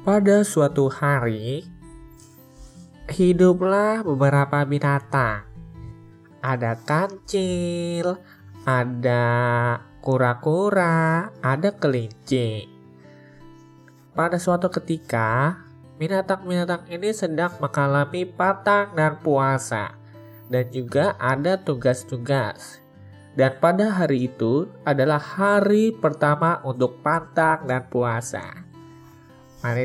Pada suatu hari, hiduplah beberapa binatang. Ada kancil, ada kura-kura, ada kelinci. Pada suatu ketika, binatang-binatang ini sedang mengalami patang dan puasa, dan juga ada tugas-tugas. Dan pada hari itu adalah hari pertama untuk pantang dan puasa. Mari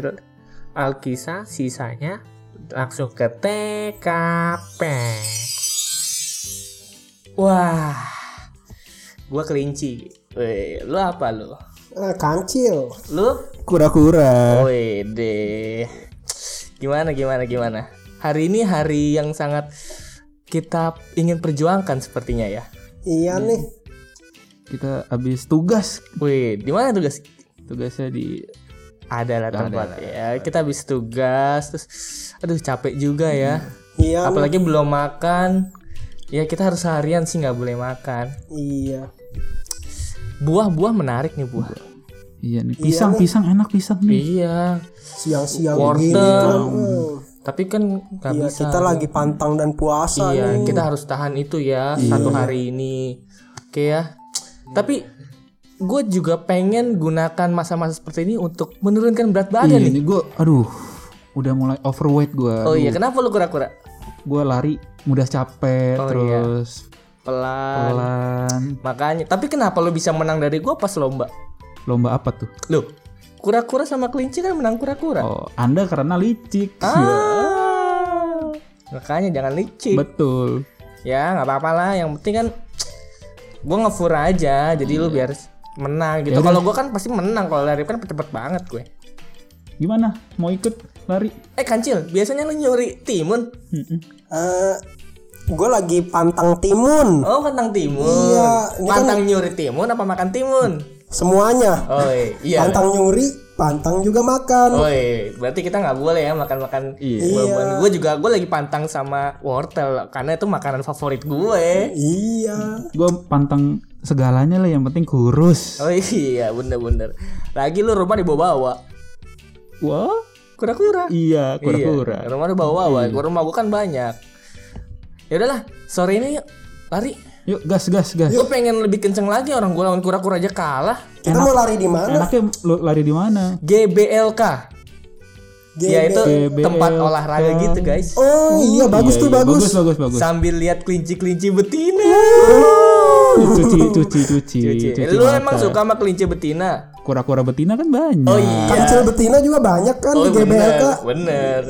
Alkisah sisanya langsung ke TKP. Wah, gua kelinci. Weh, lu apa lu? Eh, kancil. Lu? Kura-kura. Wede. Gimana gimana gimana? Hari ini hari yang sangat kita ingin perjuangkan sepertinya ya. Iya nih. Kita habis tugas. Wih, di mana tugas? Tugasnya di Ada lah Ada, tempat ada, ya. Kita habis tugas terus aduh capek juga ya. Iya. nih. Apalagi belum makan. Ya kita harus seharian sih nggak boleh makan. Iya. Buah-buah menarik nih buah. Iya nih, pisang, pisang enak pisang nih. Iya. Siang-siang Wortel. gini kan. eh, Tapi kan nggak Iya, bisa. kita lagi pantang dan puasa Iya, nih. kita harus tahan itu ya satu hari ini. Oke ya. Tapi gue juga pengen gunakan masa-masa seperti ini untuk menurunkan berat badan Iya nih. gue, aduh, udah mulai overweight gue. Oh iya, kenapa lu kura-kura? Gue lari mudah capek, Oh, terus Pelan. pelan. Makanya, tapi kenapa lu bisa menang dari gue pas lomba? Lomba apa tuh? Lu, kura-kura sama kelinci kan menang kura-kura. Oh, Anda karena licik. Ah. Makanya jangan licik. Betul. ya, nggak apa-apa lah. Yang penting kan gue ngefur aja. Jadi lu biar menang gitu. Kalau gue kan pasti menang. Kalau lari kan cepet banget gue. Gimana? Mau ikut lari? Eh kancil, biasanya lu nyuri timun. Eh, gue lagi pantang timun. Oh, pantang timun. Iya, kan- Pantang nyuri timun apa makan timun? Semuanya. Oh iya. Pantang nyuri, pantang juga makan. Oh iya, berarti kita nggak boleh ya makan-makan buah-buahan. Gue juga gue lagi pantang sama wortel karena itu makanan favorit gue. Iya. Gue pantang segalanya lah, yang penting kurus. Oh iya, bener-bener. Lagi lu rumah dibawa-bawa. Wah, Kura-kura. iya kura-kura. Iya, rumah dibawa-bawa. Gua rumah gue kan banyak. Ya udahlah, sore ini yuk lari. Yuk gas gas gas. Gue pengen lebih kenceng lagi orang gue lawan kura-kura aja kalah. Kita mau lari di mana? Enaknya lu lari di mana? GBLK. Ya itu GBLK. tempat olahraga gitu guys. Oh iya bagus Iya, tuh iya, bagus. bagus bagus bagus. Sambil lihat kelinci-kelinci betina. cuci cuci cuci. Cuci. cuci Lu mata. emang suka sama kelinci betina? kura-kura betina kan banyak. Oh iya. Kancil betina juga banyak kan Oh di GBLK. bener, bener.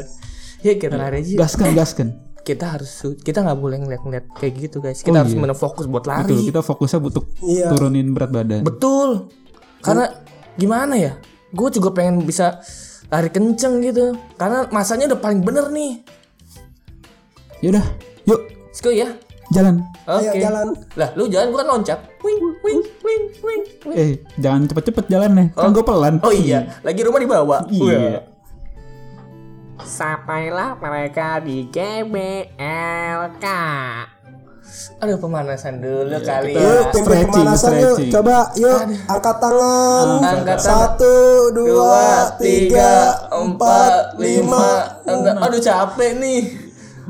Ya kita lari aja. Gaskan gaskan. Kita harus kita nggak boleh ngeliat-ngeliat kayak gitu guys. Kita Oh, harus iya. bener fokus buat Betul, lari. kita fokusnya untuk Iya. turunin berat badan. Betul. Karena gimana ya? Gue juga pengen bisa lari kenceng gitu. Karena masanya udah paling bener nih. Yaudah, yuk Let's go ya. jalan. Oke. Ayo jalan. Lah, lu jalan bukan loncat. Wing, wing, wing, wing, wing. Eh, jangan cepet-cepet jalan nih. Kan gue pelan. Oh iya, lagi rumah dibawa. Iya. Sampailah mereka di GBLK. Aduh pemanasan dulu kali Yuk ya. pimpin Stretching, pemanasan yuk. stretching. Coba yuk angkat tangan. Angkat tangan. Satu, dua, tiga, empat, lima. enam. Aduh capek nih.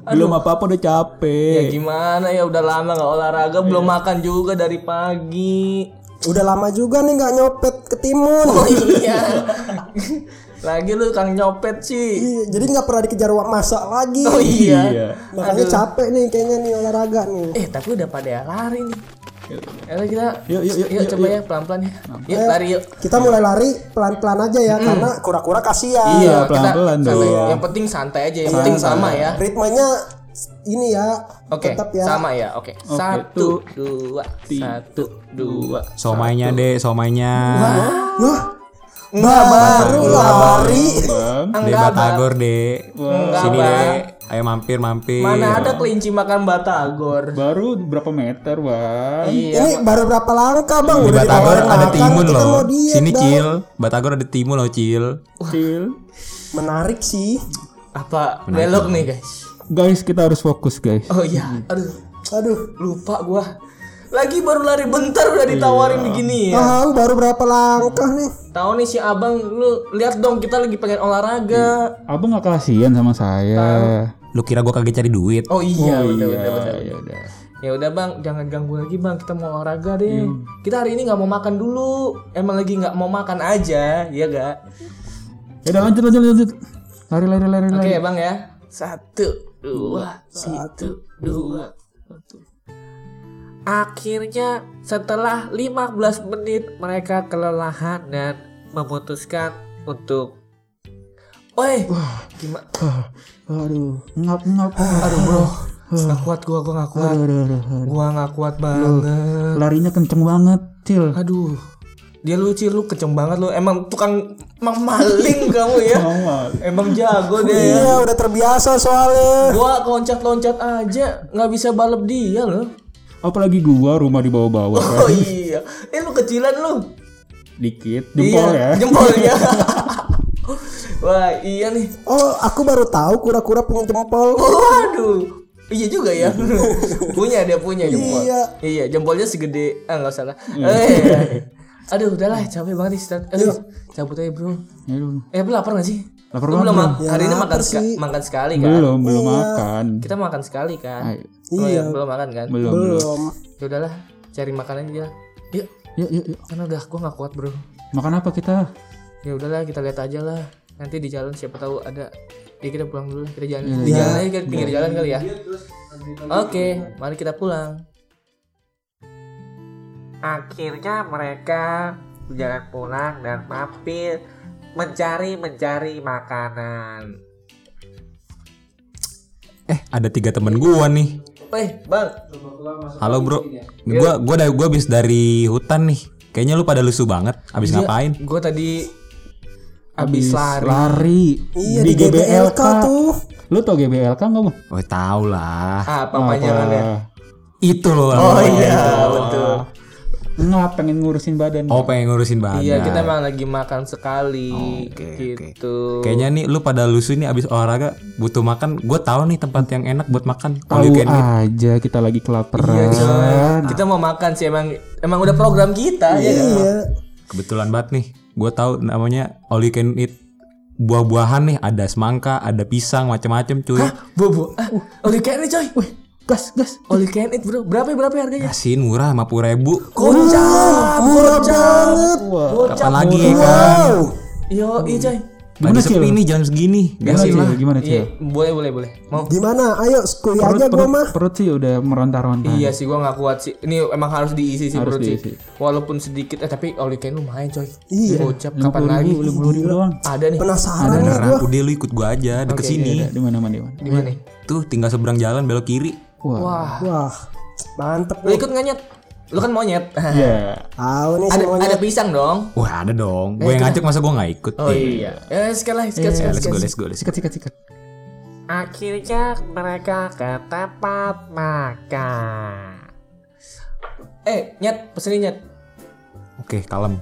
Belum apa-apa udah Ya capek. gimana ya udah lama nggak olahraga, belum makan juga dari pagi. Udah lama juga nih nggak nyopet ke timun. Oh iya. Lagi lu kang nyopet sih. Iya, Jadi nggak pernah dikejar wa- masa lagi. Oh iya. Iya. Makanya capek nih kayaknya nih olahraga nih. Eh tapi udah pada lari nih. Ayo kita. Yuk, yuk, yuk, yuk, coba ya pelan-pelan ya. Yuk lari yuk. Kita mulai lari pelan-pelan aja ya karena kura-kura kasihan. Iya, pelan-pelan santai. dong. Yang penting santai aja, yang penting sama ya. Ritmenya ini ya. Oke, Tetap ya. sama ya. Oke. Satu, dua, satu, dua. Somainya deh, somainya. Wah. Baru lari. Enggak, Batagor deh. Sini deh. Ayo mampir mampir. Mana ada kelinci makan batagor? Baru berapa meter, Bang? Iya. Ini baru berapa langkah bang? Di Udah Batagor ada makan, timun loh. Sini. Cil. Batagor ada timun loh Cil. Kecil. Menarik sih. Apa belok nih guys? Guys, kita harus fokus, guys. Oh iya. Aduh, Aduh. lupa gua. Lagi baru lari bentar udah ditawarin begini ya. Tahu baru berapa langkah nih? Tahu nih si abang, lu lihat dong kita lagi pengen olahraga. Abang gak kasihan sama saya. Lu kira gua kagak cari duit? Oh iya, bener, bener, bener. Ya udah. Ya udah bang, jangan ganggu lagi bang. Kita mau olahraga deh. Kita hari ini nggak mau makan dulu. Emang lagi nggak mau makan aja, ya gak? Ya udah lanjut lanjut lanjut. Lari lari lari Oke lari. ya bang ya. Satu, dua, satu, dua, satu. Akhirnya setelah 15 menit mereka kelelahan dan memutuskan untuk Woi, gimana? Aduh, ngap ngap. Aduh bro, nggak kuat gua, gua nggak kuat. Aduh, aduh, aduh. Gua nggak kuat banget. Larinya kenceng banget, Cil. Aduh, dia lucu lu kenceng banget lu. Emang tukang emang maling kamu ya. Emang jago deh ya. Iya udah terbiasa soalnya. Gua loncat-loncat aja nggak bisa balap dia loh. Apalagi gua rumah di bawah-bawah kan. Oh iya, eh lu kecilan lu. Dikit jempol iya, ya. Jempolnya. Wah iya nih. Oh aku baru tahu kura-kura punya jempol. Waduh. Iya juga ya. punya dia punya jempol. Iya. Iya, jempolnya segede ah nggak usah lah. Eh. Aduh, udahlah capek banget nih start. Aduh, cabut aja, Bro. Aduh. Eh, lu lapar gak sih? Lapar Lu belum banget, ma- hari ini Ya, makan seka- makan sekali kan? Belum, belum makan. Kita makan sekali kan? Ayo. Oh, Iya. ya, belum makan kan? Belum, belum. Belum. Ya udahlah, cari makanan aja. Yuk, Yuk, yuk, yuk. karena udah gua gak kuat, Bro. Makan apa kita? Ya udahlah, kita lihat aja lah. Nanti di jalan siapa tahu ada Ya kita pulang dulu, kita jalan. Iya, Di jalan aja, kita pinggir jalan kali ya. Oke, mari kita pulang. Akhirnya mereka berjalan pulang dan mampir mencari mencari makanan. Eh, ada tiga temen gua nih. Weh, bang, Halo bro, gua gua dari gua habis dari hutan nih. Kayaknya lu pada lusuh banget. Abis ngapain? gue tadi habis lari. Lari. Iya di GBLK tuh. Lu tau GBLK nggak bang? Oh tau lah. Apa panjangannya? Itu loh. Oh iya, betul. Nggak pengen ngurusin badan. Oh pengen ngurusin badan. Iya, kita emang lagi makan sekali Oke, gitu. Kayaknya nih lu pada lusuh nih abis olahraga butuh makan. Gue tahu nih tempat yang enak buat makan. Tahu aja kita lagi kelaparan. Iya. Kita mau makan sih emang emang udah program kita ya. kan? Iya. Kebetulan banget nih. Gue tahu namanya all you can eat. Buah-buahan nih ada semangka, ada pisang, macam-macam cuy. Bobo. Ah, all you can eat coy. Wih, gas, gas. All you can eat bro. Berapa berapa harganya? Asin murah 50 ribu. Gocap, Murah gocap. banget. Kapan lagi ya kan? Yo, iya coy. Gimana, Cil? nih jam segini. Gimana Cil? lah. Gimana Iya, Cil? boleh boleh boleh. Mau Gimana? Ayo kuliah Perut, aja gua mah. perut sih udah meronta-ronta. Iya sih gua nggak kuat sih. Ini emang harus diisi sih Harus perut sih. Walaupun sedikit eh tapi you can lumayan coy. Iya. Gocap kapan lagi? Lima puluh ribu doang. Ada nih. Penasaran nih gua. udah lu ikut gua aja deket Oke, sini. Di mana mana di mana? Di mana? nih? Tuh tinggal seberang jalan belok kiri. Wah. Wah. Wah. Mantep Lu ikut nggak nyet? Lu kan monyet. Iya. Tahu nih ada semuanya. ada pisang dong. Wah ada dong. Gue yang ngajak masa gue nggak ikut. Oh iya. Ya sekali lah, sekali, sekali, Let's go, sekali. let's go, let's go. Sikat sikat sikat. Akhirnya mereka ke tempat makan. Eh, nyet, pesenin nyet. Oke, kalem.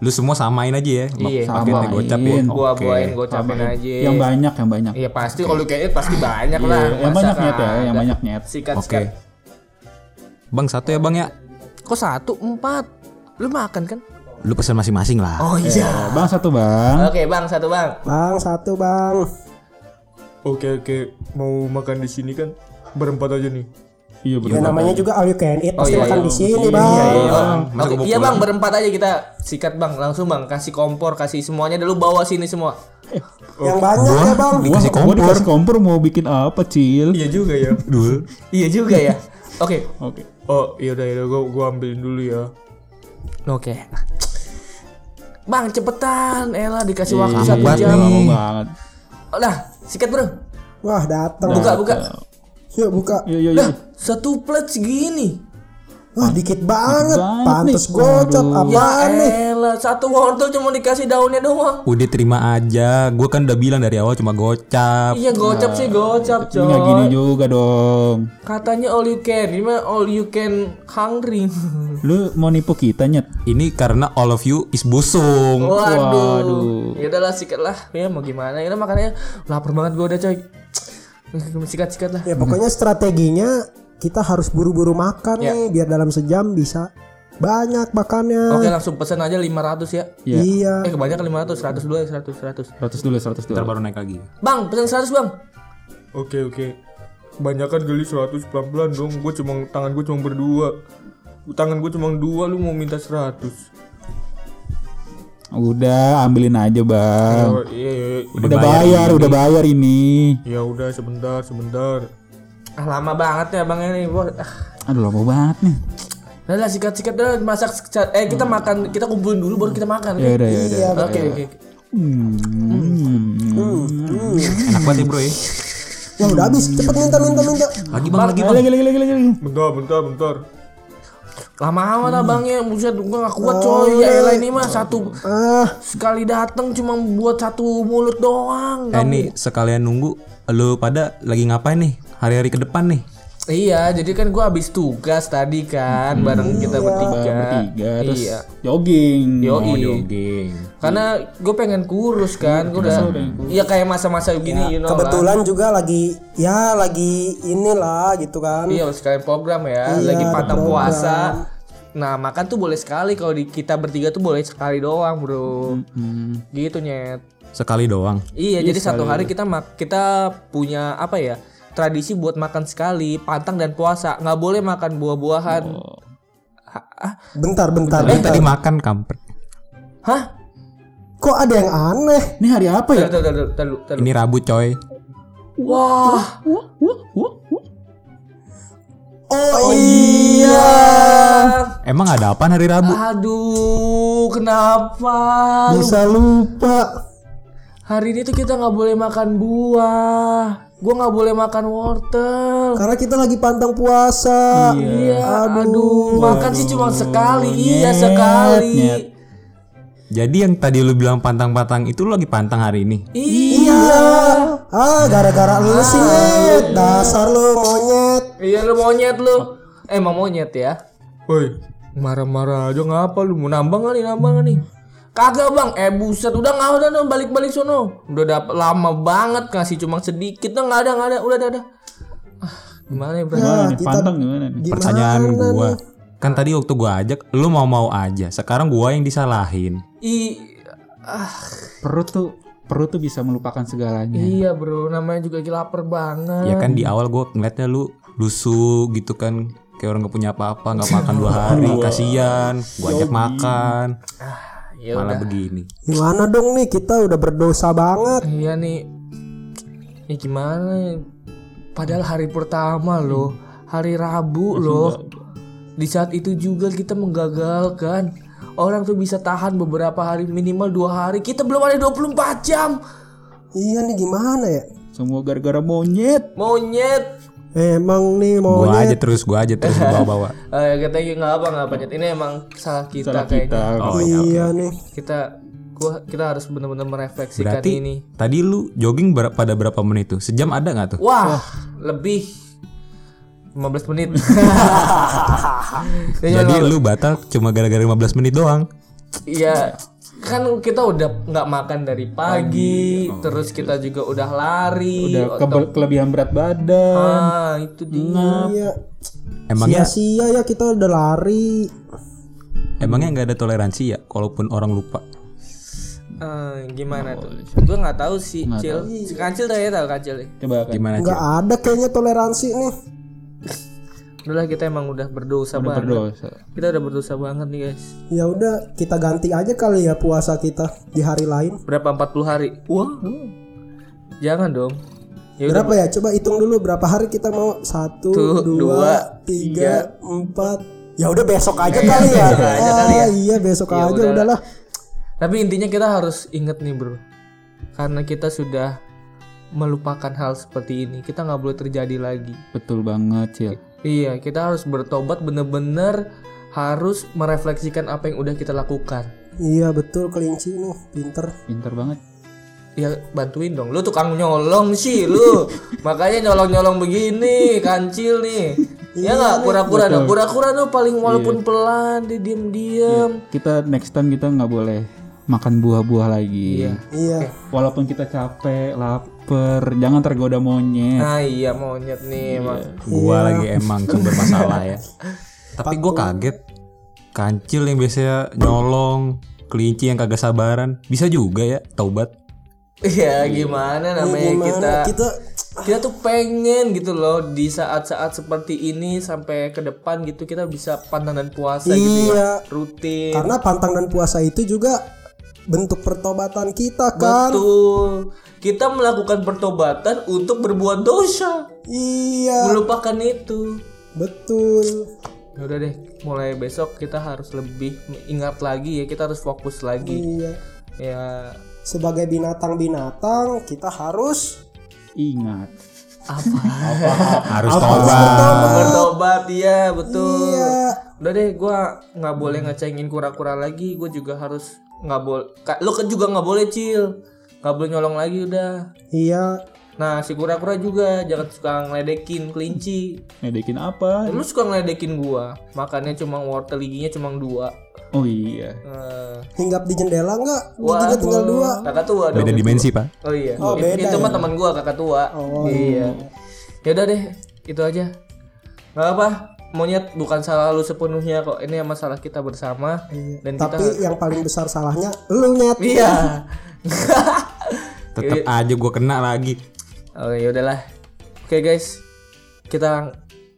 Lu semua samain aja ya. Iya. Samain. gocap ya. Gua Oke. buain, gua capek aja. Yang banyak, yang banyak. Iya pasti kalau kayak pasti banyak lah. Iya, yang Masa banyak nyet ya, yang banyak nyet. Sikat, Oke. Bang satu ya bang ya. Kok satu empat? Lu makan kan? Lu pesan masing-masing lah. Oh iya. Bang satu bang. Oke bang, satu bang. Bang, satu bang. Oke oke, mau makan di sini kan berempat aja nih. Iya Ya namanya juga all you can eat. Pasti iya, makan iya. di sini Iya, bang. Iya, iya, Bang, bang. Oke, gua iya bang, berempat aja kita sikat bang, langsung bang, kasih kompor, kasih semuanya dulu bawa sini semua. Yang banyak ya bang. Dikasih Wah, gua kompor. dikasih kompor mau bikin apa, Cil? Iya juga ya. Dul. iya juga ya. Oke. Oke. Oh, yaudah yaudah gua gua ambilin dulu ya. Oke. Bang, cepetan. Elah dikasih waktu Iya, satu banget jam. lama banget. Udah, sikat bro. Wah datang. Buka, buka. Yuk buka. Iya, iya, iya. Lah, satu plate segini. Wah dikit banget. banget Pantes nih. gocap. Aduh. Apaan nih? Ya elah, satu wortel cuma dikasih daunnya doang. Udah terima aja. Gue kan udah bilang dari awal cuma gocap. Iya gocap sih gocap Ini nggak gini coy. juga dong. Katanya all you can, ini mah all you can hungry. Lu mau nipu kita nyet? Ini karena all of you is busung. Waduh. Waduh. Ya udahlah sikat lah. Ya mau gimana? Ya udah makannya lapar banget gua udah coy. Sikat sikat lah. Ya pokoknya strateginya kita harus buru-buru makan Ya. nih biar dalam sejam bisa banyak makannya. Oke langsung pesan aja 500 ya. Iya. Iya. Eh kebanyakan 500, 100 dulu ya 100, 100. 100 dulu 100 dulu. Ntar baru naik lagi. Bang, pesan 100 bang. Oke oke. Kebanyakan geli 100 pelan-pelan dong. Gue cuma tangan gue cuma berdua. Tangan gue cuma dua. Lu mau minta 100. Udah ambilin aja bang. Oh, iya, iya, iya. Udah, bayar, udah bayar ini. Ya udah sebentar sebentar. Ah lama banget ya bang ini. Wah, ah. Aduh lama banget nih. Udah lah sikat-sikat dah masak sekat- eh kita makan kita kumpulin dulu baru kita makan. Ya udah ya udah. Iya, Oke oke. oke. Enak banget ya bro ya. Ya udah habis, cepet minta minta minta. Lagi bang, lagi bang. Lagi lagi lagi lagi lagi. Bentar bentar bentar. Lama amat abangnya, buset gua gak kuat coy. Ya elah ini mah satu Ah, sekali datang cuma buat satu mulut doang. Eh nih sekalian nunggu. Lu pada lagi ngapain nih? Hari-hari ke depan nih. Iya, jadi kan gua habis tugas tadi kan bareng kita bertiga. Bertiga terus Iya. jogging. Yo, Oh jogging. Karena gue pengen kurus kan, gue udah, iya kayak masa-masa begini, you know kebetulan juga lagi ya lagi inilah gitu kan. Iya, sekalian program ya, Iya, lagi pantang program. puasa. Nah, makan tuh boleh sekali kalau di kita bertiga tuh boleh sekali doang, bro. Gitu nyet. Sekali doang. Iya, jadi satu hari kita mak kita punya apa ya? Tradisi buat makan sekali, pantang dan puasa. nggak boleh makan buah-buahan. Bentar bentar. Tadi bentar. tadi makan kampret. Hah? Kok ada yang aneh? Ini hari apa ya? Tahu, tahu, tahu, tahu. Ini Rabu coy. Wah, Oh, iya. Emang ada apa hari Rabu? aduh, kenapa? Bisa lupa. Hari ini tuh kita nggak boleh makan buah. Gua nggak boleh makan wortel. Karena kita lagi pantang puasa. Iya, aduh, makan sih cuma sekali. Iya, sekali. nyet. Jadi yang tadi lu bilang pantang-pantang itu lu lagi pantang hari ini. Iya. Ah, gara-gara lu sih Nyet. Dasar lu monyet. Iya lu monyet lu. Eh, emang monyet ya? Woi, marah-marah aja ngapa lu? Mau nambah nggak nih, nambah nggak nih? Kagak bang, eh buset, udah nggak udah no, balik-balik sono. Udah dapet lama banget ngasih cuma sedikit, udah nggak ada nggak ada, udah udah. udah. Ah, gimana ya bro? Gimana nih? kita- Pantang gimana nih? Gimana Pertanyaan gua. nih? Kan tadi waktu gua ajak lu mau-mau aja. Sekarang gua yang disalahin. I, ah, Perut tuh perut tuh bisa melupakan segalanya. iya bro, namanya juga lagi lapar banget. Ya kan di awal gua ngeliatnya lu lusuh gitu kan. Kayak orang gak punya apa-apa, nggak makan dua hari, kasihan. Gua ajak makan, Ya malah udah. begini. Gimana dong nih kita udah berdosa banget. Iya nih. Ya gimana? Padahal hari pertama loh, hari Rabu loh. Di saat itu juga kita menggagalkan. Orang tuh bisa tahan beberapa hari minimal dua hari. Kita belum ada 24 jam. Iya nih gimana ya? Semua gara-gara monyet. Monyet. Emang nih Gua aja terus, gua aja terus bawa-bawa. Eh katanya nggak apa nggak apa. Ini emang salah kita Salah kayaknya. kita. Oh iya. Iya nih. Kita gua kita harus benar-benar merefleksikan Berarti ini. tadi lu jogging ber- pada berapa menit tuh? Sejam ada nggak tuh? Wah, lebih 15 menit. Ya, Jadi lu batal cuma gara-gara 15 menit doang. Iya, kan kita udah nggak makan dari pagi, terus kita juga udah lari. Udah kelebihan berat badan. Ah, itu dia. Iya. Emangnya Sia-sia ya kita udah lari. emangnya nggak ada toleransi ya kalaupun orang lupa? Eh, gimana tuh? Gue nggak tahu sih, Cil. Si Kancil tuh ya tahu Kancil. ya? Coba kan. Gimana Nggak ada kayaknya toleransi nih. Udah lah kita emang udah berdosa banget. Berdosa. Kita udah berdosa banget nih guys. Ya udah kita ganti aja kali ya puasa kita di hari lain. Berapa 40 hari? Wah. Jangan dong. Ya udah. Berapa ya? Coba hitung dulu berapa hari kita mau satu, Tuh, dua, dua, tiga, empat. Ya udah besok aja kali ya. besok aja kali ya. Ah, Iya besok Ya aja udah. udahlah. Tapi intinya kita harus inget nih bro, karena kita sudah melupakan hal seperti ini, kita nggak boleh terjadi lagi. Betul banget, Cil. Iya, kita harus bertobat bener-bener harus merefleksikan apa yang udah kita lakukan. Iya betul kelinci nih, pinter. Pinter banget. Ya bantuin dong, lu tukang nyolong sih lu, makanya nyolong-nyolong begini, kancil nih. Ya nggak kura-kura dong, kura-kura tuh paling walaupun pelan, dia diem-diem. Kita next time kita nggak boleh makan buah-buah lagi. Iya. Iya. Walaupun kita capek, lapar, jangan tergoda monyet. Nah iya monyet nih emang. Gua lagi emang sumber masalah ya. Tapi gue kaget. Kancil yang biasanya nyolong, kelinci yang kagak sabaran, bisa juga ya taubat. Iya gimana namanya Gimana kita kita kita tuh pengen gitu loh di saat-saat seperti ini sampai ke depan gitu kita bisa pantang dan puasa gitu ya Iya. rutin karena pantang dan puasa itu juga bentuk pertobatan kita kan. betul kita melakukan pertobatan untuk berbuat dosa Iya, melupakan itu betul. Ya udah deh mulai besok kita harus lebih ingat lagi ya kita harus fokus lagi Iya. ya Sebagai binatang-binatang kita harus Ingat. Harus tobat. bertobat ya betul Iya. udah deh gua nggak boleh ngecengin kura-kura lagi gue juga harus nggak boleh lo kan juga nggak boleh cil nggak boleh nyolong lagi udah Iya. nah si kura-kura juga jangan suka ngeledekin kelinci Ngedekin apa? lu suka ngeledekin gua makannya cuma wortel giginya cuma dua Oh iya. Eh, Hinggap di jendela enggak? wah, Giginya tinggal dua. kakak tua dong Beda dimensi pak. oh iya Oh, Itu- beda itu mah ya? teman gua kakak tua Oh, iya ya udah deh itu aja nggak apa monyet bukan salah lu sepenuhnya kok ini masalah kita bersama dan kita Tapi yang paling besar salahnya lu nyet. iya Tetap aja gue kena lagi. Oh ya udahlah. Oke guys, kita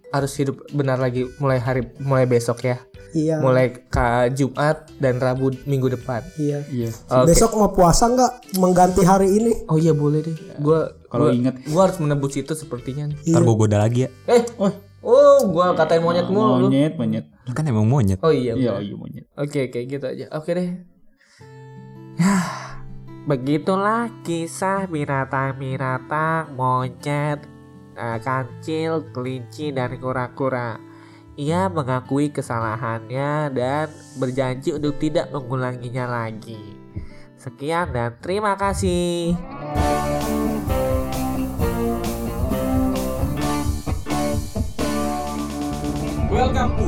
harus hidup benar lagi mulai hari mulai besok ya. Iya. Mulai ke Jumat dan Rabu minggu depan. Iya. Iya. Oke. Besok mau puasa nggak mengganti hari ini? Oh iya boleh deh. Gua Kalau ingat. gua harus menebus itu sepertinya. nih. Ntar gue goda lagi ya. Eh, Oh, oh gua katain monyet mulu lu. monyet, monyet. Kan emang monyet. Oh iya. Iya, iya monyet. Oke, oke gitu aja. Oke deh. Ya, begitulah kisah binatang-binatang, monyet, eh, kancil, kelinci, dan kura-kura. Ia mengakui kesalahannya dan berjanji untuk tidak mengulanginya lagi. Sekian dan terima kasih. Welcome to.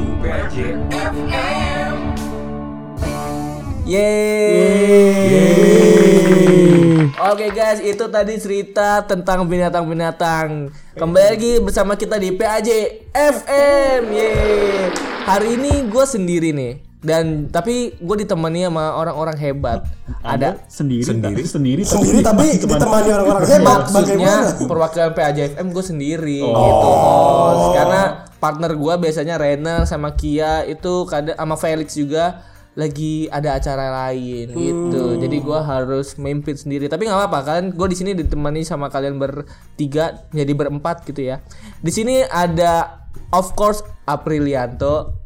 Yeay. Oke guys, itu tadi cerita tentang binatang-binatang. Kembali lagi bersama kita di PAJ FM. Yeay. Hari ini gue sendiri nih. Dan tapi gue ditemani sama orang-orang hebat. Ada Sendiri, Sendiri. sendiri, tapi Sendiri tapi ditemani orang-orang hebat. maksudnya Bagaimana? perwakilan PAJ FM gue sendiri gitu host. Karena partner gue biasanya Renal sama Kia itu kadang sama Felix juga lagi ada acara lain gitu. Jadi gua harus memimpin sendiri. Tapi nggak apa-apa kan. Gue di sini ditemani sama kalian bertiga jadi berempat gitu ya. Di sini ada of course Aprilianto.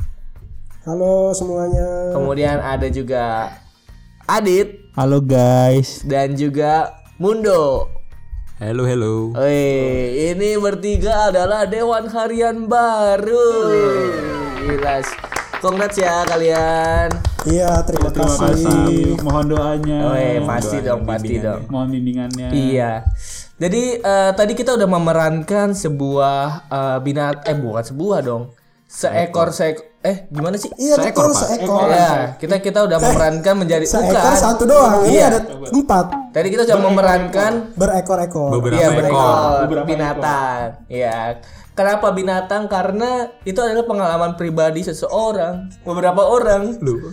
Halo semuanya. Kemudian ada juga Adit Halo guys. dan juga Mundo. Hello hello. Wih, ini bertiga adalah Dewan Harian baru. Gila. Congrats ya kalian. Iya, terima, Terima kasih. kasih. Mohon doanya. Wih, pasti dong, pasti bimbingannya. dong. Mohon bimbingannya. Iya. Jadi eh, tadi kita udah memerankan sebuah eh, binat eh bukan sebuah dong. Seekor seekor eh gimana sih? Iya, Seekor, betul Pak. seekor. Ya, kita kita udah memerankan menjadi Seekor bukan. satu doang. Ini Iya. ada empat. Tadi kita sudah memerankan Berekor-ekor. Beberapa Iya ekor. berekor Beberapa binatang. Iya. Kenapa binatang? Karena itu adalah pengalaman pribadi seseorang, beberapa orang. Lu.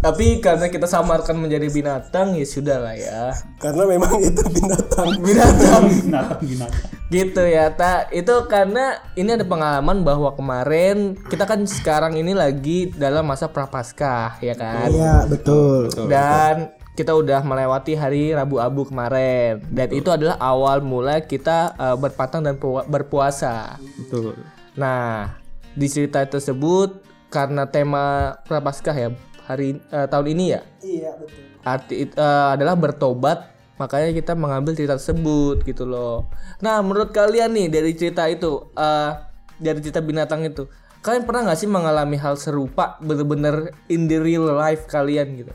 Tapi karena kita samarkan menjadi binatang, ya sudah lah ya. Karena memang itu binatang. Binatang Binatang, binatang. gitu ya, tak. Itu karena ini ada pengalaman bahwa kemarin kita kan sekarang ini lagi dalam masa prapaskah, ya kan? Iya, betul. dan kita udah melewati hari Rabu Abu kemarin dan itu adalah awal mula kita uh, berpatang dan pua- berpuasa. Betul. Nah, di cerita tersebut karena tema Prapaskah ya hari uh, tahun ini ya Iya, betul. arti uh, adalah bertobat makanya kita mengambil cerita tersebut gitu loh. Nah, menurut kalian nih dari cerita itu uh, dari cerita binatang itu kalian pernah nggak sih mengalami hal serupa bener-bener in the real life kalian gitu?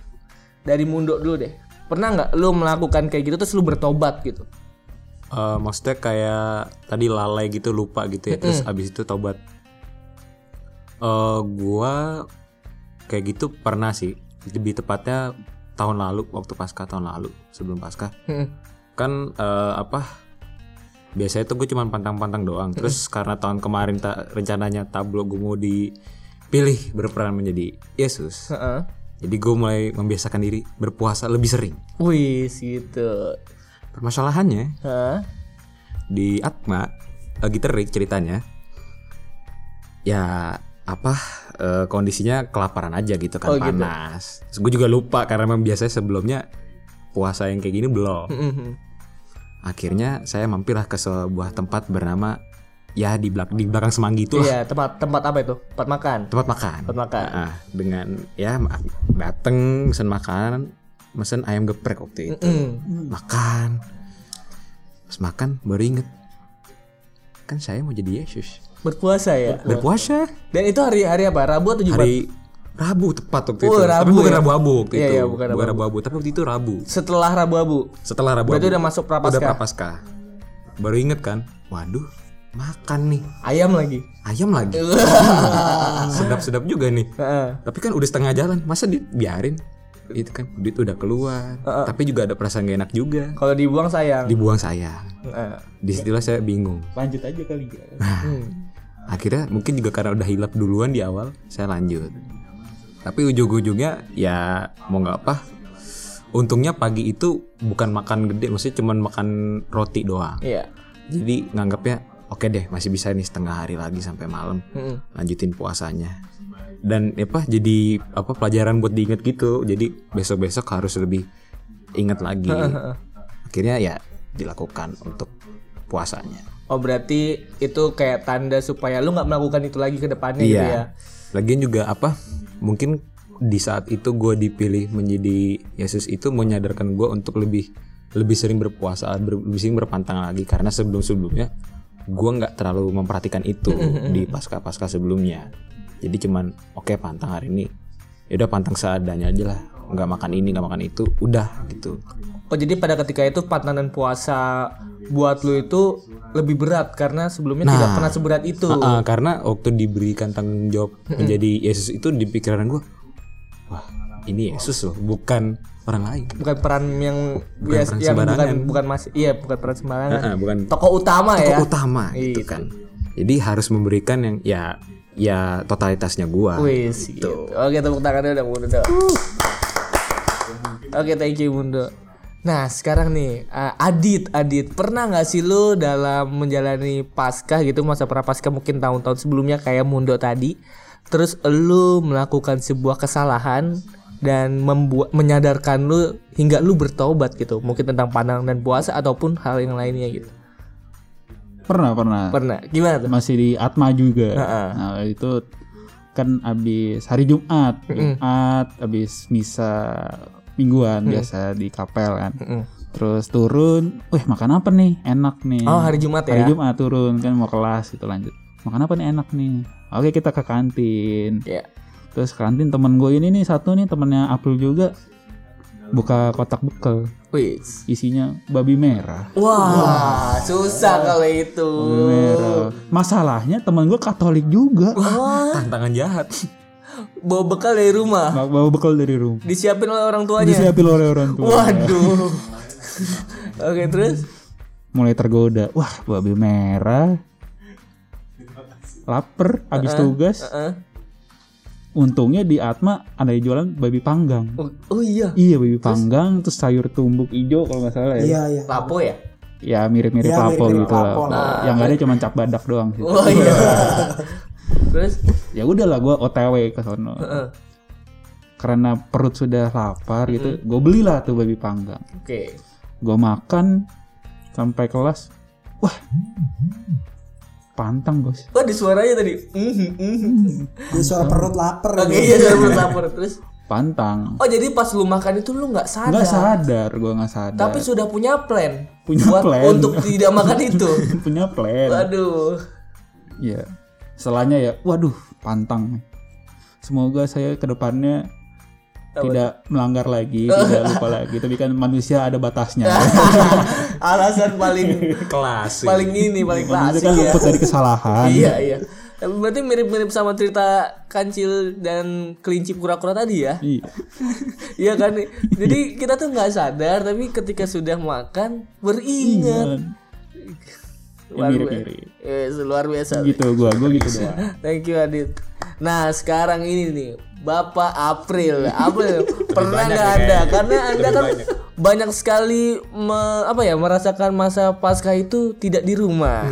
Dari Mundo dulu deh. Pernah nggak lu melakukan kayak gitu terus lu bertobat gitu? Eh, maksudnya kayak tadi lalai gitu lupa gitu ya terus abis itu tobat eh gua kayak gitu pernah sih lebih tepatnya tahun lalu waktu pasca tahun lalu sebelum pasca Mm-mm. kan eh, apa biasanya tuh gue cuma pantang-pantang doang terus karena tahun kemarin tak rencananya tablo gue mau dipilih berperan menjadi Yesus Heeh. jadi gue mulai membiasakan diri berpuasa lebih sering Wih, gitu. permasalahannya Hah? di Atma lagi terik ceritanya ya apa eh, kondisinya kelaparan aja gitu kan Oh, gitu. panas gue juga lupa karena memang biasanya sebelumnya puasa yang kayak gini belum Mhm. akhirnya saya mampirlah ke sebuah tempat bernama ya di belakang di belakang semanggi itu lah Iya, tempat tempat apa itu? Tempat makan. tempat makan Tempat makan. Ah, dengan ya dateng mesen makanan mesen ayam geprek waktu itu Mm. makan pas makan baru inget kan saya mau jadi Yesus Berpuasa ya. berpuasa Dan itu hari hari apa? Rabu atau Jumat? hari Rabu tepat waktu Oh, itu tapi Rabu bukan ya? Rabu Abu waktu Iya, itu iya, bukan Rabu Rabu Abu tapi waktu itu Rabu Setelah Rabu Abu. setelah Rabu Berarti Abu udah masuk udah prapaskah. prapaskah baru inget kan waduh makan nih Ayam lagi. ayam lagi sedap-sedap juga nih tapi kan udah setengah jalan masa dibiarin itu kan duit udah keluar tapi juga ada perasaan gak enak juga Kalau dibuang sayang. dibuang saya Heeh. di situlah saya bingung Lanjut aja kali ya. Hmm. Akhirnya mungkin juga karena udah hilap duluan di awal saya lanjut. Tapi ujung-ujungnya ya mau nggak apa untungnya pagi itu bukan makan gede maksudnya cuman makan roti doang. Iya. jadi nganggapnya oke deh masih bisa nih setengah hari lagi sampai malam Mm-mm. lanjutin puasanya. Dan apa jadi apa pelajaran buat diinget gitu. Jadi besok-besok harus lebih ingat lagi. Akhirnya ya dilakukan untuk puasanya Oh berarti itu kayak tanda supaya lu nggak melakukan itu lagi ke depannya gitu ya. Iya. Lagian juga apa? Mungkin di saat itu gue dipilih menjadi Yesus itu menyadarkan gue untuk lebih lebih sering berpuasa, ber- lebih sering berpantang lagi karena sebelum sebelumnya gue nggak terlalu memperhatikan itu di pasca pasca sebelumnya. Jadi cuman oke pantang hari ini, ya udah pantang seadanya aja lah, nggak makan ini nggak makan itu, udah gitu. Oh jadi pada ketika itu pantangan puasa buat lu itu lebih berat karena sebelumnya tidak pernah seberat itu. Ah, ah, karena waktu diberikan tanggung jawab menjadi Yesus itu di pikiran gue, wah ini Yesus loh, bukan orang lain. Bukan peran yang biasa peran yang bukan bukan masih iya bukan peran sembarangan. Ah, bukan Tokoh utama ya. tokoh utama gitu Gitu. kan. Jadi harus memberikan yang ya ya totalitasnya gua. Wih, gitu. Oke, tepuk tangannya udah Mundo. Oke, thank you Mundo. Nah, sekarang nih, uh, Adit, Adit, pernah nggak sih lu dalam menjalani paskah gitu masa prapaskah mungkin tahun-tahun sebelumnya kayak Mundo tadi, terus lu melakukan sebuah kesalahan dan membuat menyadarkan lu hingga lu bertobat gitu, mungkin tentang pandangan dan puasa ataupun hal yang lainnya gitu. Pernah, pernah. Pernah? Gimana tuh? Masih di Atma juga. Heeh. Nah, itu kan habis hari Jumat, Jumat habis misa mingguan biasa di kapel kan. Mm-mm. Terus turun, wih makan apa nih? Enak nih. Oh, hari Jumat Hari ya. Jumat turun kan mau kelas gitu lanjut. Makan apa nih enak nih? Oke kita ke kantin. Ya. Terus kantin temen gue ini nih satu nih temennya April juga buka kotak bekal Wih. isinya babi merah. Wah, susah kalau itu. Babi merah. Masalahnya temen gue Katolik juga. Tantangan jahat. Bawa bekal dari rumah. Bawa bekal dari rumah. Disiapin oleh orang tuanya. Disiapin oleh orang tua. Waduh. Oke, terus? Mulai tergoda. Wah babi merah. Laper habis tugas. Heeh. Untungnya di Atma ada yang jualan babi panggang. Oh, oh iya. Iya babi panggang terus sayur tumbuk hijau kalau nggak salah ya. Iya iya. Lapo ya? Ya mirip-mirip Ya, lapo gitu lapo lah. Yang ada cuma cap badak doang sih. Oh iya. terus? Ya udahlah gua OTW ke sono. Heeh. Karena perut sudah lapar gitu, gue belilah tuh babi panggang. Oke. Gue makan sampai kelas. Wah. Pantang, Bos. Oh, di suaranya tadi. Mhm, mhm. Dia suara perut lapar. Oke, gitu. iya saya belum lapar terus. Pantang. Oh, jadi pas lu makan itu lu nggak sadar. Nggak sadar, gue nggak sadar. Tapi sudah punya plan. Punya buat plan. untuk tidak makan itu. punya plan. Waduh. Ya. Setelahnya ya, waduh, pantang. Semoga saya ke depannya tidak melanggar lagi, tidak lupa lagi. Tapi kan manusia ada batasnya. Alasan paling Kelas. paling ini paling klasik kan ya. luput dari kesalahan. Iya, iya. Berarti mirip-mirip sama cerita kancil dan kelinci kura-kura tadi ya? Iya. Iya kan? Jadi kita tuh nggak sadar tapi ketika sudah makan beringat. Ya, mirip-mirip. Eh, luar biasa. Gitu gua, gua gitu doang. Thank you Adit. Nah sekarang ini nih Bapak April, April pernah nggak ada? Karena anda kan banyak. sekali me- apa ya merasakan masa pasca itu tidak di rumah,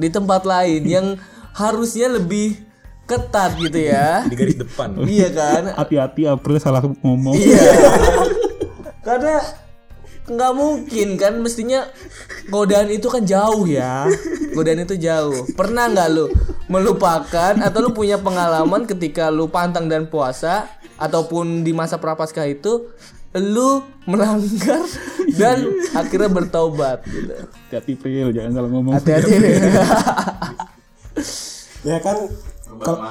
di tempat lain yang harusnya lebih ketat gitu ya. di garis depan iya kan? Hati-hati April salah ngomong. Iya. Karena nggak mungkin kan mestinya godaan itu kan jauh ya. Godaan itu jauh. Pernah nggak lu melupakan atau lu punya pengalaman ketika lu pantang dan puasa ataupun di masa prapaskah itu lu melanggar dan akhirnya bertobat gitu. Hati-hati April, jangan salah ngomong. Hati-hati nih. ya kan kalau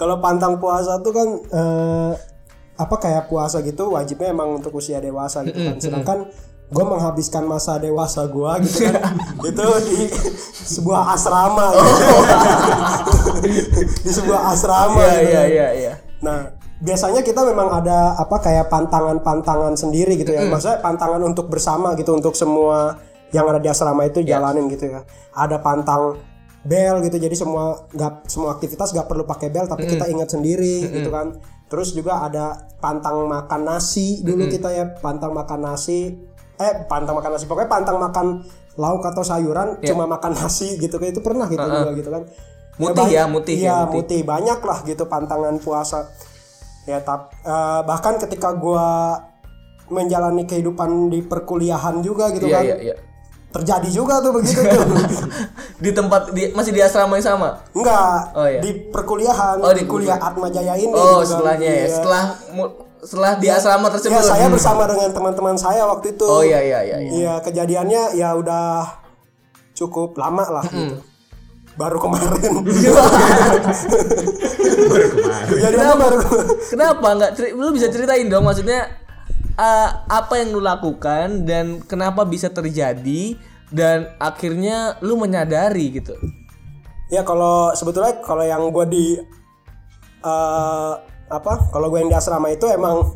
kalau pantang puasa tuh kan eh, apa kayak puasa gitu wajibnya emang untuk usia dewasa gitu kan sedangkan gue menghabiskan masa dewasa gue gitu kan itu di sebuah asrama gitu. di sebuah asrama Iya gitu iya kan. iya iya. Nah, biasanya kita memang ada apa kayak pantangan-pantangan sendiri gitu ya. Maksudnya pantangan untuk bersama gitu untuk semua yang ada di asrama itu jalanin gitu ya. Ada pantang bel gitu. Jadi semua nggak semua aktivitas nggak perlu pakai bel tapi kita ingat sendiri gitu kan. Terus juga ada pantang makan nasi dulu kita ya, pantang makan nasi. Eh, pantang makan nasi. Pokoknya pantang makan lauk atau sayuran cuma makan nasi gitu kayak itu pernah gitu juga gitu kan. Mutih banyak- ya, mutih ya, Iya, mutih. mutih banyak lah gitu pantangan puasa ya tap eh, bahkan ketika gua menjalani kehidupan di perkuliahan juga gitu Iya kan iya iya. Terjadi juga tuh begitu tuh Di tempat di, masih di asrama yang sama. enggak Oh, iya. di perkuliahan Oh, di kuliah Atma Jaya ini Oh, gitu kan. setelahnya ya. Iya. Setelah setelah di asrama ya tersebut. saya bersama dengan teman-teman saya waktu itu Oh iya iya iya. iya. Iya, kejadiannya ya udah cukup lama lah gitu. Baru kemarin. Kejadiannya baru Kenapa nggak? ceri- Lu bisa ceritain dong, maksudnya eh, apa yang lu lakukan dan kenapa bisa terjadi dan akhirnya lu menyadari gitu. Ya kalau sebetulnya kalau yang gue di eh apa? Kalau gue yang di asrama itu emang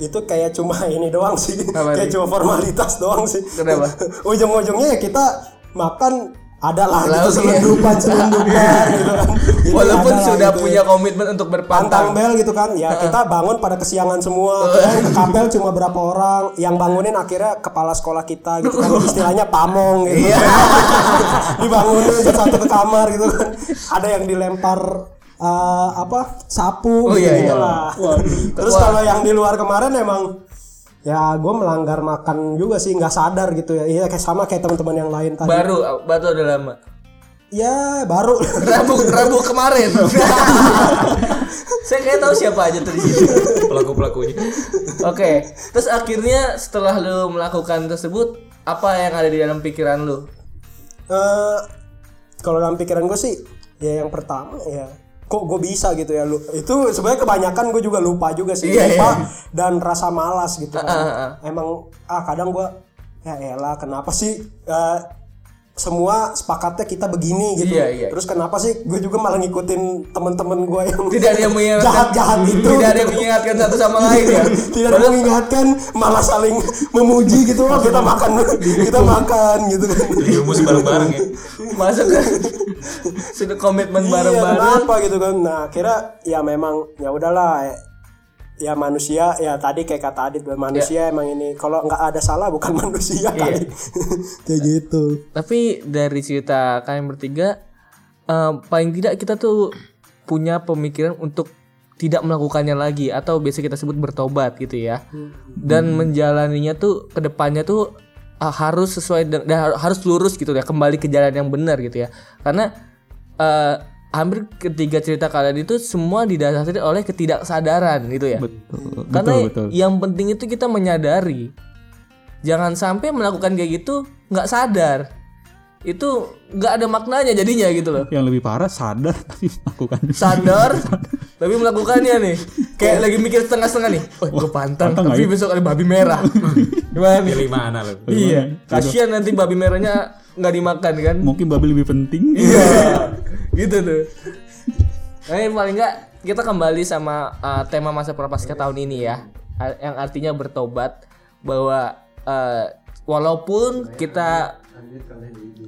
itu kayak cuma ini doang sih, Apa kayak cuma formalitas doang sih. Kenapa? Ujung-ujungnya ya kita makan ada lah gitu iya. selundupan selundupan gitu kan. Walaupun sudah gitu ya. punya komitmen untuk pantang berpantang. bel gitu kan ya kita bangun pada kesiangan semua kan kapel cuma berapa orang yang bangunin akhirnya kepala sekolah kita gitu kan istilahnya pamong gitu Iya. dibangunin satu ke kamar gitu kan ada yang dilempar eh, apa sapu Oh, iya, gitu iya. lah terus kalau yang di luar kemarin emang ya gue melanggar makan juga sih nggak sadar gitu ya iya kayak sama kayak teman-teman yang lain tadi Baru, baru udah lama. ya baru Rabu, Rabu kemarin. Saya kayak tahu siapa aja tuh di situ. pelaku pelakunya Oke, terus akhirnya setelah lu melakukan tersebut, apa yang ada di dalam pikiran lu? Eh, kalau dalam pikiran gue sih ya yang pertama ya kok gue bisa gitu ya lu itu sebenarnya kebanyakan gue juga lupa juga sih Iya, lupa iya. dan rasa malas gitu kan. Ah, ah, ah. emang ah kadang gue ya elah kenapa sih eh, semua sepakatnya kita begini gitu Iya, iya. terus kenapa sih gue juga malah ngikutin teman-teman gue yang Tidak ada yang mengingatkan jahat-jahat itu Tidak ada yang mengingatkan satu sama lain ya. tidak ada yang mengingatkan malah saling memuji gitu oh kita makan kita makan gitu kan ilmu bareng bareng ya Masuk kan sudah komitmen Iya, bareng-bareng. kenapa gitu kan? Nah, kira ya memang ya udahlah ya, manusia ya tadi kayak kata Adit manusia Iya. emang ini kalau nggak ada salah bukan manusia kali. kayak gitu. Tapi dari cerita kalian bertiga, eh, paling tidak kita tuh punya pemikiran untuk tidak melakukannya lagi atau biasa kita sebut bertobat gitu ya. Dan menjalaninya tuh ke depannya tuh ah, harus sesuai dan har- harus lurus gitu ya, kembali ke jalan yang benar gitu ya. Karena eh, hampir ketiga cerita kalian itu semua didasari oleh ketidaksadaran gitu ya. Betul. Karena betul, betul. yang penting itu kita menyadari. Jangan sampai melakukan kayak gitu nggak sadar. Itu nggak ada maknanya jadinya gitu loh. Yang lebih parah sadar tapi melakukan. Sadar tapi melakukannya nih. Kayak lagi mikir setengah-setengah nih. Oh, gue pantang, pantang tapi ya? besok ada babi merah. Gimana nih? pilih mana lo Iya, kasihan nanti babi merahnya nggak dimakan kan Mungkin babi lebih penting. Iya, gitu tuh. Nah, ini paling nggak kita kembali sama uh, tema masa prapaskah tahun ini ya, yang artinya bertobat bahwa uh, walaupun kita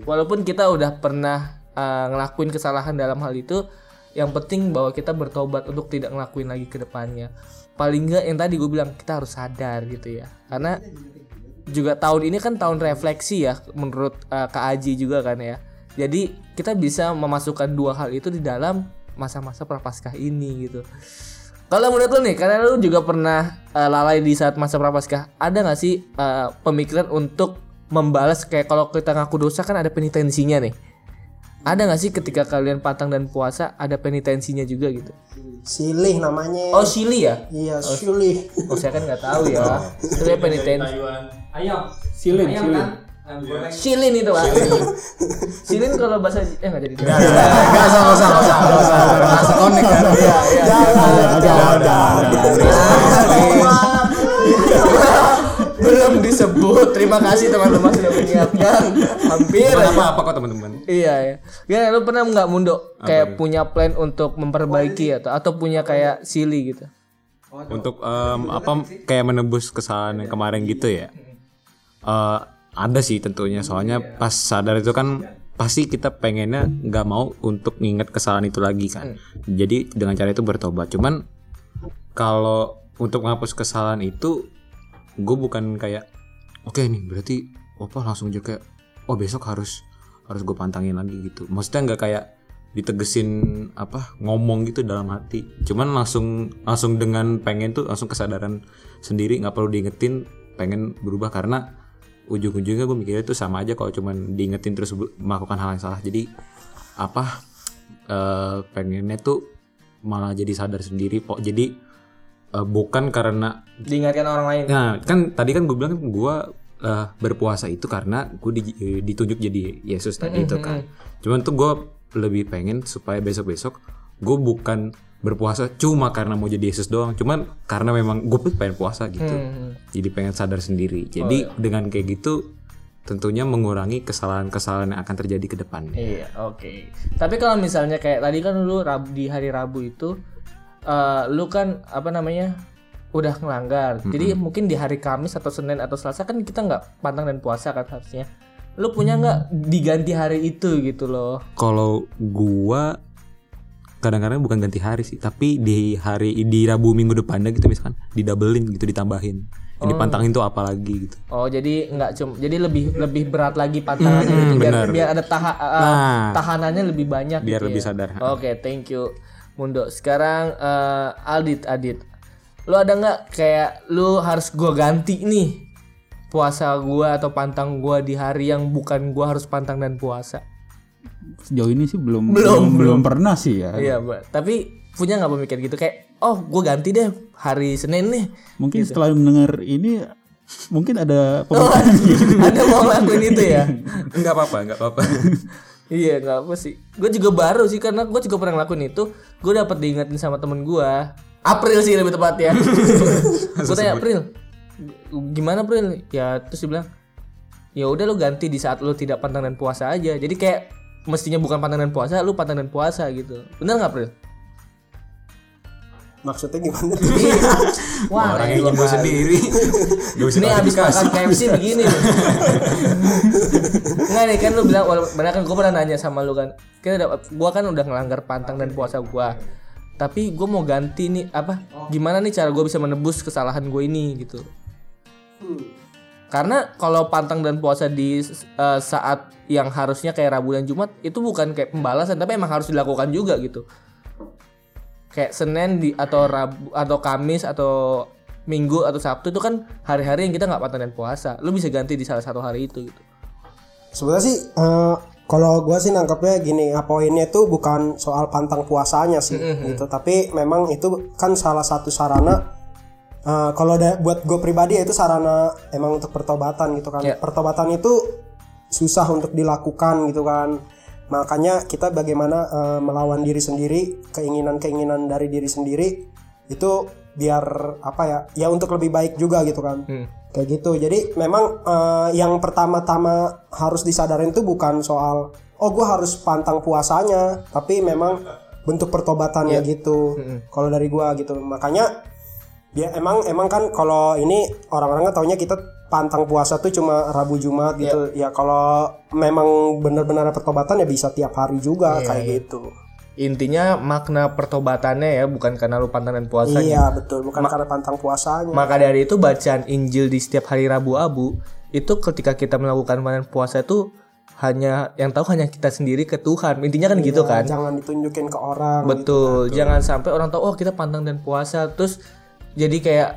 walaupun kita udah pernah uh, ngelakuin kesalahan dalam hal itu, yang penting bahwa kita bertobat untuk tidak ngelakuin lagi ke depannya. Paling nggak yang tadi gue bilang kita harus sadar gitu ya, karena juga tahun ini kan tahun refleksi ya menurut uh, Kak Aji juga kan ya. Jadi kita bisa memasukkan dua hal itu di dalam masa-masa prapaskah ini gitu. Kalau menurut lu nih, karena lu juga pernah uh, lalai di saat masa prapaskah, ada nggak sih uh, pemikiran untuk membalas kayak kalau kita ngaku dosa kan ada penitensinya nih. Ada nggak sih ketika kalian pantang dan puasa ada penitensinya juga gitu? Silih namanya. Oh Sili ya? Iya, silih. Oh saya kan nggak tahu ya. Itu ya penitensi. Silin, silin. Silin itu pak. Silin kalau bahasa eh nggak jadi. Enggak sama sama sama sama. Konek kan. Iya iya. Belum disebut. Terima kasih teman-teman sudah mengingatkan. Hampir. Aja. apa-apa kok teman-teman. Iya ya. Ya lu pernah nggak mundo kayak punya plan untuk memperbaiki atau atau punya kayak sili gitu? Untuk apa kayak menebus kesalahan yang kemarin gitu ya. Eh ada sih tentunya. Soalnya pas sadar itu kan pasti kita pengennya nggak mau untuk nginget kesalahan itu lagi kan. Jadi dengan cara itu bertobat. Cuman kalau untuk menghapus kesalahan itu gue bukan kayak oke nih berarti apa langsung aja kayak oh besok harus harus gue pantangin lagi gitu. Maksudnya nggak kayak ditegesin apa ngomong gitu dalam hati. Cuman langsung langsung dengan pengen tuh langsung kesadaran sendiri nggak perlu diingetin pengen berubah. Karena ujung-ujungnya gue mikirnya tuh sama aja kalau cuman diingetin terus melakukan hal yang salah jadi apa eh pengennya tuh malah jadi sadar sendiri kok jadi eh, bukan karena Diingatkan orang lain. Nah, kan tadi kan gue bilang kan gue eh, berpuasa itu karena gue di- eh, ditunjuk jadi Yesus tadi itu kan. Cuman tuh gue lebih pengen supaya besok-besok gue bukan berpuasa cuma karena mau jadi Yesus doang. Cuman karena memang gue pengen puasa gitu. Hmm. Jadi pengen sadar sendiri. Jadi dengan kayak gitu tentunya mengurangi kesalahan-kesalahan yang akan terjadi ke depannya. Iya, oke. Tapi kalau misalnya kayak tadi kan lu di hari Rabu itu eh, lu kan apa namanya? udah ngelanggar. Jadi mungkin di hari Kamis atau Senin atau Selasa kan kita nggak pantang dan puasa kan harusnya. Lu punya nggak diganti hari itu gitu loh. Kalau gua kadang-kadang bukan ganti hari sih, tapi di hari di Rabu minggu depannya gitu misalkan didoublein gitu ditambahin. Ini pantangin tuh apa lagi gitu. Oh, jadi nggak cuma jadi lebih lebih berat lagi pantangannya gitu biar bener. biar ada taha, eh, Nah. tahanannya lebih banyak Biar gitu lebih ya. sadar. Oke, thank you. Mundo. Sekarang eh, Aldit, Adit. Lu ada nggak kayak lu harus gua ganti nih puasa gua atau pantang gua di hari yang bukan gua harus pantang dan puasa? Sejauh ini sih belum Belum, belum, belum pernah sih ya. Iya, Mbak. Tapi punya nggak pemikiran gitu kayak oh gua ganti deh hari Senin nih. Mungkin Gitu. setelah mendengar ini mungkin ada Oh, pemikiran ada mau ngelakuin itu ya? Enggak apa-apa, enggak apa-apa. Iya nggak apa sih. Gue juga baru sih karena gue juga pernah ngelakuin itu. Gue dapet diingetin sama temen gue. April sih lebih tepat ya. gue tanya April, gimana April? Ya terus dia bilang, ya udah lu ganti di saat lu tidak pantang dan puasa aja. Jadi kayak mestinya bukan pantang dan puasa, lu pantang dan puasa gitu. Bener nggak April? Maksudnya gimana? Wah, Orang yang baru. sendiri. Gak bisa Ini abis klarifikasi. makan KFC begini nih. Nggak nih kan lu bilang benar kan gue pernah nanya sama lu kan. Kita gua kan udah ngelanggar pantang dan puasa gua. Tapi gue mau ganti nih apa? Gimana nih cara gue bisa menebus kesalahan gue ini gitu? Karena kalau pantang dan puasa di eh, saat yang harusnya kayak Rabu dan Jumat itu bukan kayak pembalasan tapi emang harus dilakukan juga gitu. Kayak Senin di atau Rabu atau Kamis atau Minggu atau Sabtu itu kan hari-hari yang kita nggak pantang dan puasa. Lu bisa ganti di salah satu hari itu gitu. Sebenarnya sih eh, kalau gua sih nangkepnya gini, ya, poinnya itu bukan soal pantang puasanya sih gitu, tapi memang itu kan salah satu sarana eh, kalau da- buat gue pribadi ya itu sarana emang untuk pertobatan gitu kan. Ya. Pertobatan itu susah untuk dilakukan gitu kan. Makanya kita bagaimana eh, melawan diri sendiri, keinginan-keinginan dari diri sendiri itu biar apa ya ya untuk lebih baik juga gitu kan. Kayak gitu. Jadi memang eh, yang pertama-tama harus disadarin tuh bukan soal oh gue harus pantang puasanya tapi memang bentuk pertobatannya gitu. Kalau dari gua gitu. Makanya ya emang emang kan kalau ini orang-orang kan taunya kita pantang puasa tuh cuma Rabu Jumat gitu ya kalau memang benar-benar pertobatan ya bisa tiap hari juga kayak gitu Intinya makna pertobatannya ya bukan karena lu pantang dan puasanya. iya betul bukan karena pantang puasanya Maka dari itu bacaan Injil di setiap hari Rabu Abu itu ketika kita melakukan panen puasa itu hanya yang tahu hanya kita sendiri ke Tuhan. Intinya kan gitu kan. jangan ditunjukin ke orang Betul. Jangan sampai orang tahu oh kita pantang dan puasa terus jadi kayak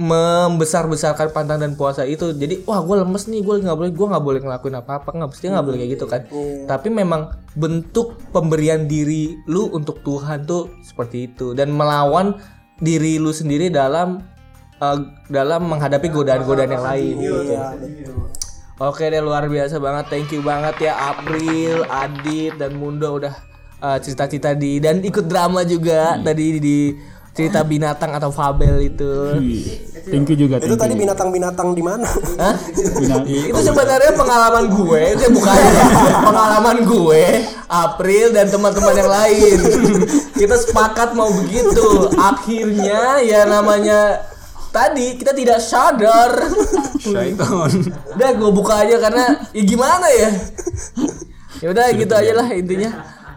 membesar-besarkan pantang dan puasa itu. Jadi wah gue lemes nih, gue nggak boleh, gue nggak boleh ngelakuin apa-apa, nggak mesti nggak boleh kayak gitu kan. Tapi memang bentuk pemberian diri lu untuk Tuhan tuh seperti itu dan melawan diri lu sendiri dalam eh, dalam menghadapi godaan-godaan yang lain. gitu. Iya. Oke deh luar biasa banget, thank you banget ya April, Adit dan Mundo udah uh, cerita-cerita di dan ikut drama juga tadi di cerita binatang atau fabel itu. Thank you juga. itu thank tadi binatang-binatang di mana Hah? Itu sebenarnya pengalaman gue, itu bukan pengalaman gue, April dan teman-teman yang lain. Kita sepakat mau begitu. Akhirnya ya namanya tadi kita tidak sadar. Syaiton. Udah gue buka aja karena ya gimana ya? Ya udah gitu aja lah intinya.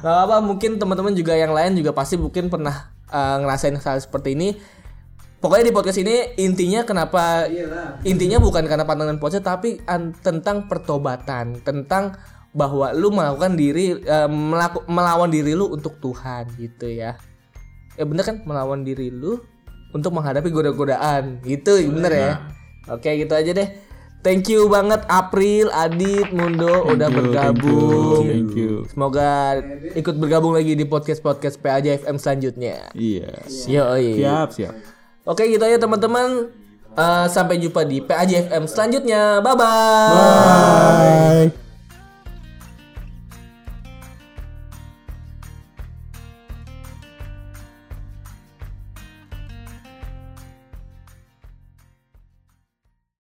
Gak apa mungkin teman-teman juga yang lain juga pasti mungkin pernah uh, ngerasain hal seperti ini. Pokoknya di podcast ini intinya kenapa intinya bukan karena pantangan puasa tapi an- tentang pertobatan, tentang bahwa lu melakukan diri uh, melaku- melawan diri lu untuk Tuhan gitu ya. Ya bener kan melawan diri lu untuk menghadapi goda-godaan gitu bener ya. Oke gitu aja deh. Thank you banget April, Adit, Mundo udah bergabung. Thank you. Semoga ikut bergabung lagi di podcast-podcast PAJ FM selanjutnya. Iya. Yoi. Siap, siap. Oke gitu aja teman-teman. Eh, sampai jumpa di PAJ FM selanjutnya. Bye-bye. Bye.